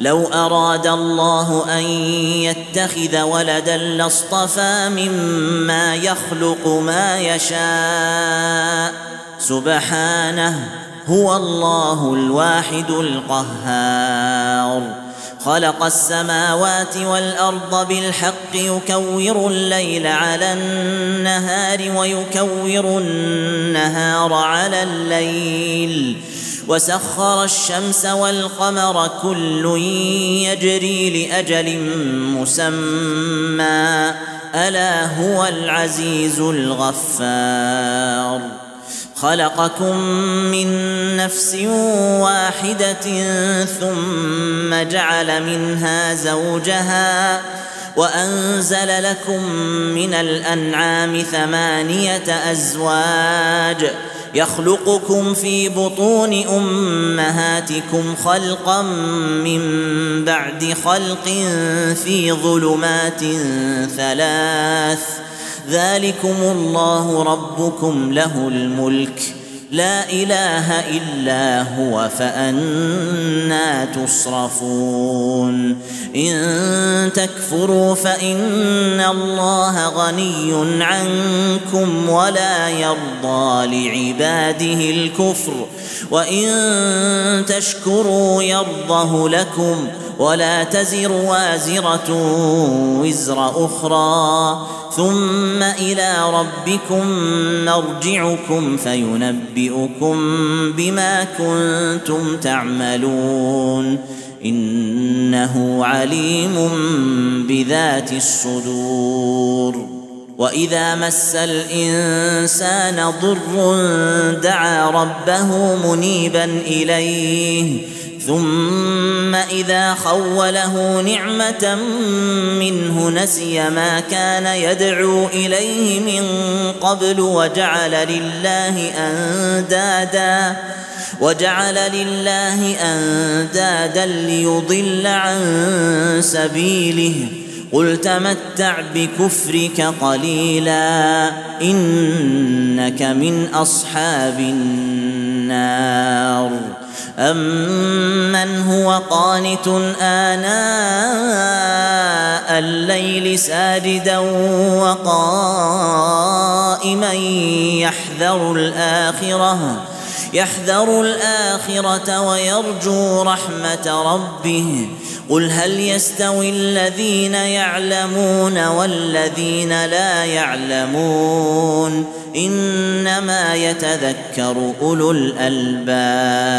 لو أراد الله أن يتخذ ولدا لاصطفى مما يخلق ما يشاء. سبحانه هو الله الواحد القهار. خلق السماوات والأرض بالحق يكور الليل على النهار ويكور النهار على الليل. وسخر الشمس والقمر كل يجري لأجل مسمى. ألا هو العزيز الغفار. خلقكم من نفس واحدة ثم جعل منها زوجها وأنزل لكم من الأنعام ثمانية أزواج يخلقكم في بطون أمهاتكم خلقا من بعد خلق في ظلمات ثلاث. ذلكم الله ربكم له الملك. لا إله إلا هو فأنا تصرفون. إن تكفروا فإن الله غني عنكم ولا يرضى لعباده الكفر. وإن تشكروا يرضه لكم ولا تزر وازرة وزر أخرى. ثم إلى ربكم مرجعكم فينبئكم بما كنتم تعملون إنه عليم بذات الصدور وإذا مس الإنسان ضر دعا ربه منيبا إليه ثم إذا خوله نعمة منه نسي ما كان يدعو إليه من قبل وجعل لله أندادا وجعل لله أندادا ليضل عن سبيله. قل تمتع بكفرك قليلا إنك من أصحاب النار. امن هو قانت اناء الليل ساجدا وقائما يحذر الاخره يحذر الآخرة ويرجو رحمة ربه. قل هل يستوي الذين يعلمون والذين لا يعلمون؟ إنما يتذكر أولو الألباب.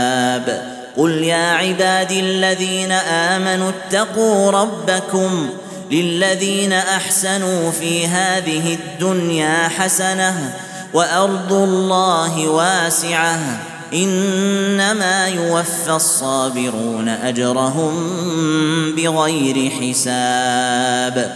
قل يا عبادي الذين آمنوا اتقوا ربكم للذين أحسنوا في هذه الدنيا حسنة وأرض الله واسعة إنما يوفى الصابرون أجرهم بغير حساب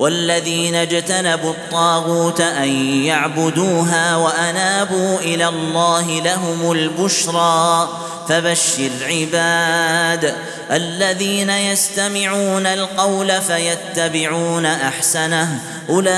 والذين اجتنبوا الطاغوت أن يعبدوها وأنابوا إلى الله لهم البشرى فبشر عباد الذين يستمعون القول فيتبعون أحسنه. أولئك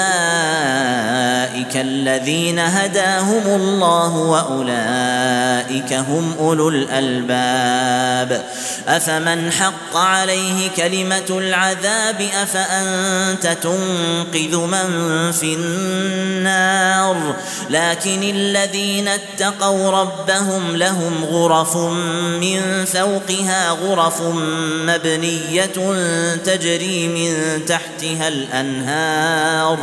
الذين هداهم الله وأولئك هم أولو الألباب. أفمن حق عليه كلمة العذاب أفأنت تنقذ من في النار؟ لكن الذين اتقوا ربهم لهم غرف من فوقها غرف مبنية تجري من تحتها الأنهار.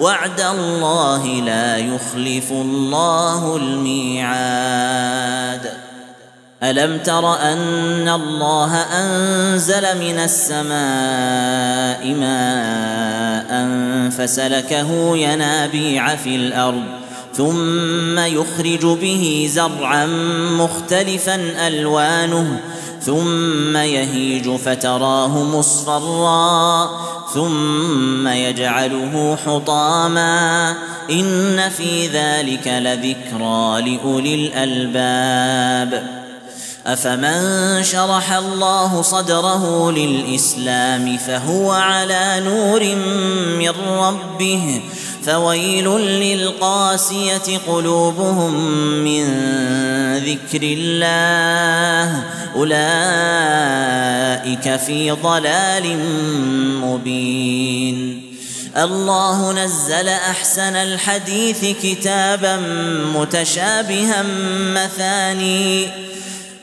وعد الله لا يخلف الله الميعاد. ألم تر أن الله أنزل من السماء ماء فسلكه ينابيع في الأرض. ثم يخرج به زرعا مختلفا ألوانه ثم يهيج فتراه مصفرا ثم يجعله حطاما. إن في ذلك لذكرى لأولي الألباب. أفمن شرح الله صدره للإسلام فهو على نور من ربه فويل للقاسية قلوبهم من ذكر الله. أولئك في ضلال مبين. الله نزل أحسن الحديث كتابا متشابها مثاني.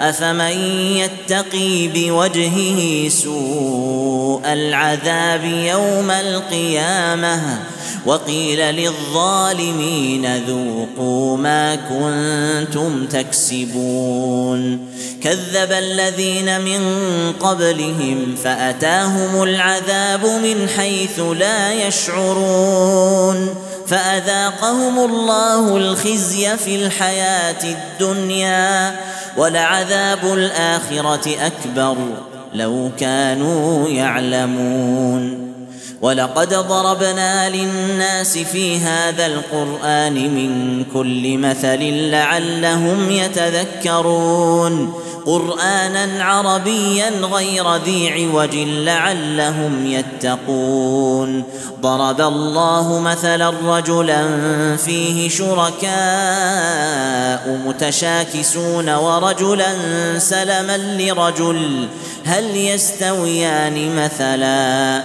أفمن يتقي بوجهه سوء العذاب يوم القيامة وقيل للظالمين ذوقوا ما كنتم تكسبون كذب الذين من قبلهم فأتاهم العذاب من حيث لا يشعرون فأذاقهم الله الخزي في الحياة الدنيا ولعذاب الآخرة أكبر لو كانوا يعلمون ولقد ضربنا للناس في هذا القرآن من كل مثل لعلهم يتذكرون. قرآنا عربيا غير ذي عوج لعلهم يتقون. ضرب الله مثلا رجلا فيه شركاء متشاكسون ورجلا سلما لرجل هل يستويان مثلا؟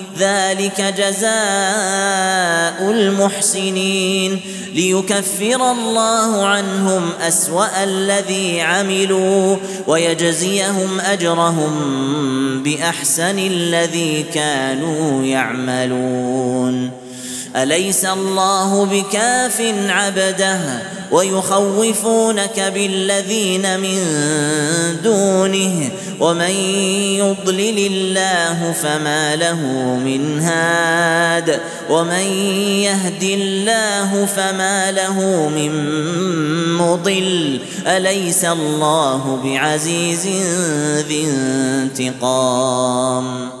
ذلك جزاء المحسنين ليكفر الله عنهم أسوأ الذي عملوا ويجزيهم أجرهم بأحسن الذي كانوا يعملون أليس الله بكاف عبده ويخوفونك بالذين من دونه ومن يضلل الله فما له من هاد ومن يهد الله فما له من مضل أليس الله بعزيز ذي انتقام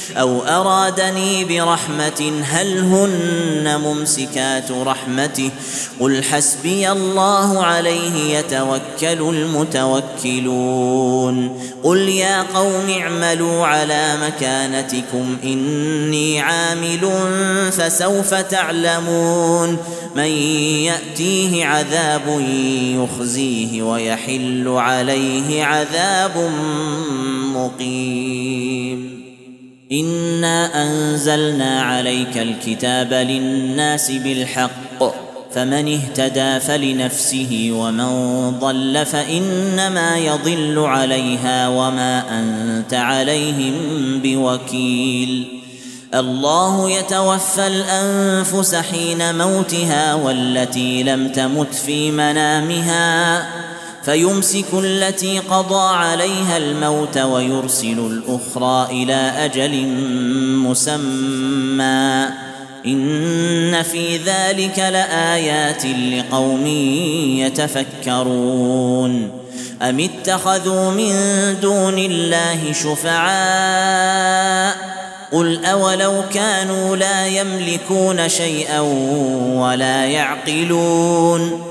أو أرادني برحمة هل هن ممسكات رحمته؟ قل حسبي الله عليه يتوكل المتوكلون. قل يا قوم اعملوا على مكانتكم إني عامل فسوف تعلمون. من يأتيه عذاب يخزيه ويحل عليه عذاب مقيم. انا انزلنا عليك الكتاب للناس بالحق فمن اهتدى فلنفسه ومن ضل فانما يضل عليها وما انت عليهم بوكيل الله يتوفى الانفس حين موتها والتي لم تمت في منامها فيمسك التي قضى عليها الموت ويرسل الأخرى إلى أجل مسمى. إن في ذلك لآيات لقوم يتفكرون. أم اتخذوا من دون الله شفعاء؟ قل أولو كانوا لا يملكون شيئا ولا يعقلون.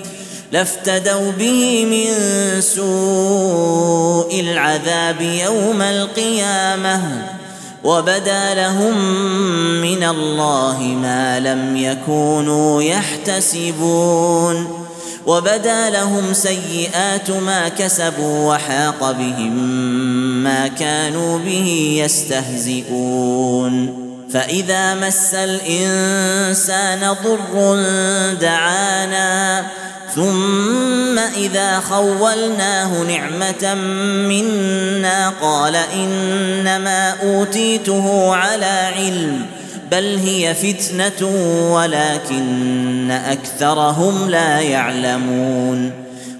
لافتدوا به من سوء العذاب يوم القيامة وبدا لهم من الله ما لم يكونوا يحتسبون وبدا لهم سيئات ما كسبوا وحاق بهم ما كانوا به يستهزئون فإذا مس الإنسان ضر دعانا ثم إذا خولناه نعمة منا قال إنما أوتيته على علم بل هي فتنة ولكن أكثرهم لا يعلمون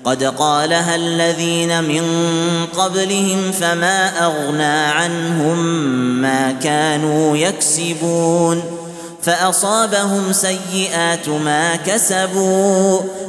قد قالها الذين من قبلهم فما أغنى عنهم ما كانوا يكسبون فأصابهم سيئات ما كسبوا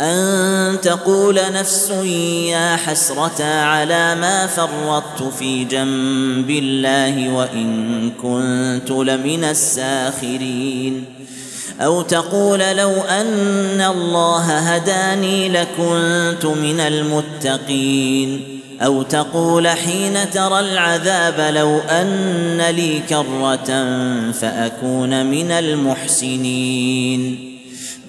أن تقول نفس يا حسرة على ما فرطت في جنب الله وإن كنت لمن الساخرين. أو تقول لو أن الله هداني لكنت من المتقين. أو تقول حين ترى العذاب لو أن لي كرة فأكون من المحسنين.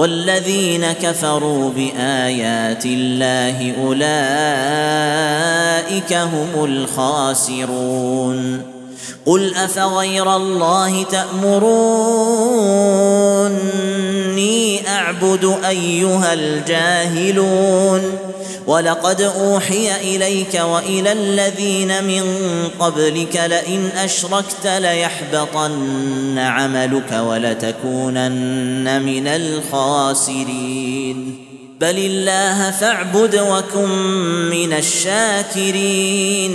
والذين كفروا بآيات الله أولئك هم الخاسرون. قل افغير الله تامروني اعبد ايها الجاهلون ولقد اوحي اليك والى الذين من قبلك لئن اشركت ليحبطن عملك ولتكونن من الخاسرين بل الله فاعبد وكن من الشاكرين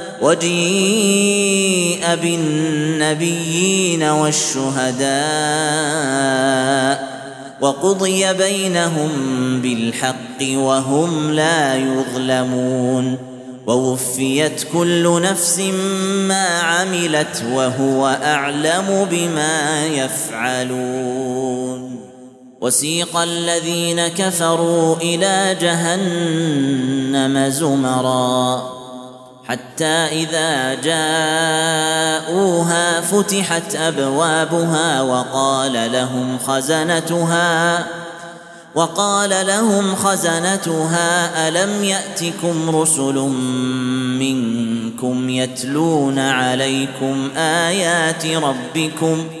وجيء بالنبيين والشهداء وقضي بينهم بالحق وهم لا يظلمون ووفيت كل نفس ما عملت وهو أعلم بما يفعلون وسيق الذين كفروا إلى جهنم زمرًا حتى إذا جاءوها فتحت أبوابها وقال لهم خزنتها وقال لهم خزنتها ألم يأتكم رسل منكم يتلون عليكم آيات ربكم ۖ؟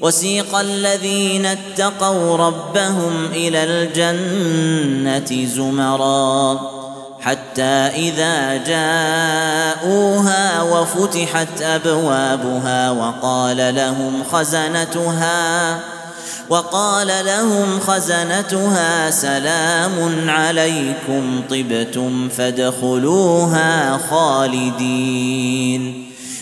وسيق الذين اتقوا ربهم إلى الجنة زمرا حتى إذا جاءوها وفتحت أبوابها وقال لهم خزنتها وقال لهم خزنتها سلام عليكم طبتم فادخلوها خالدين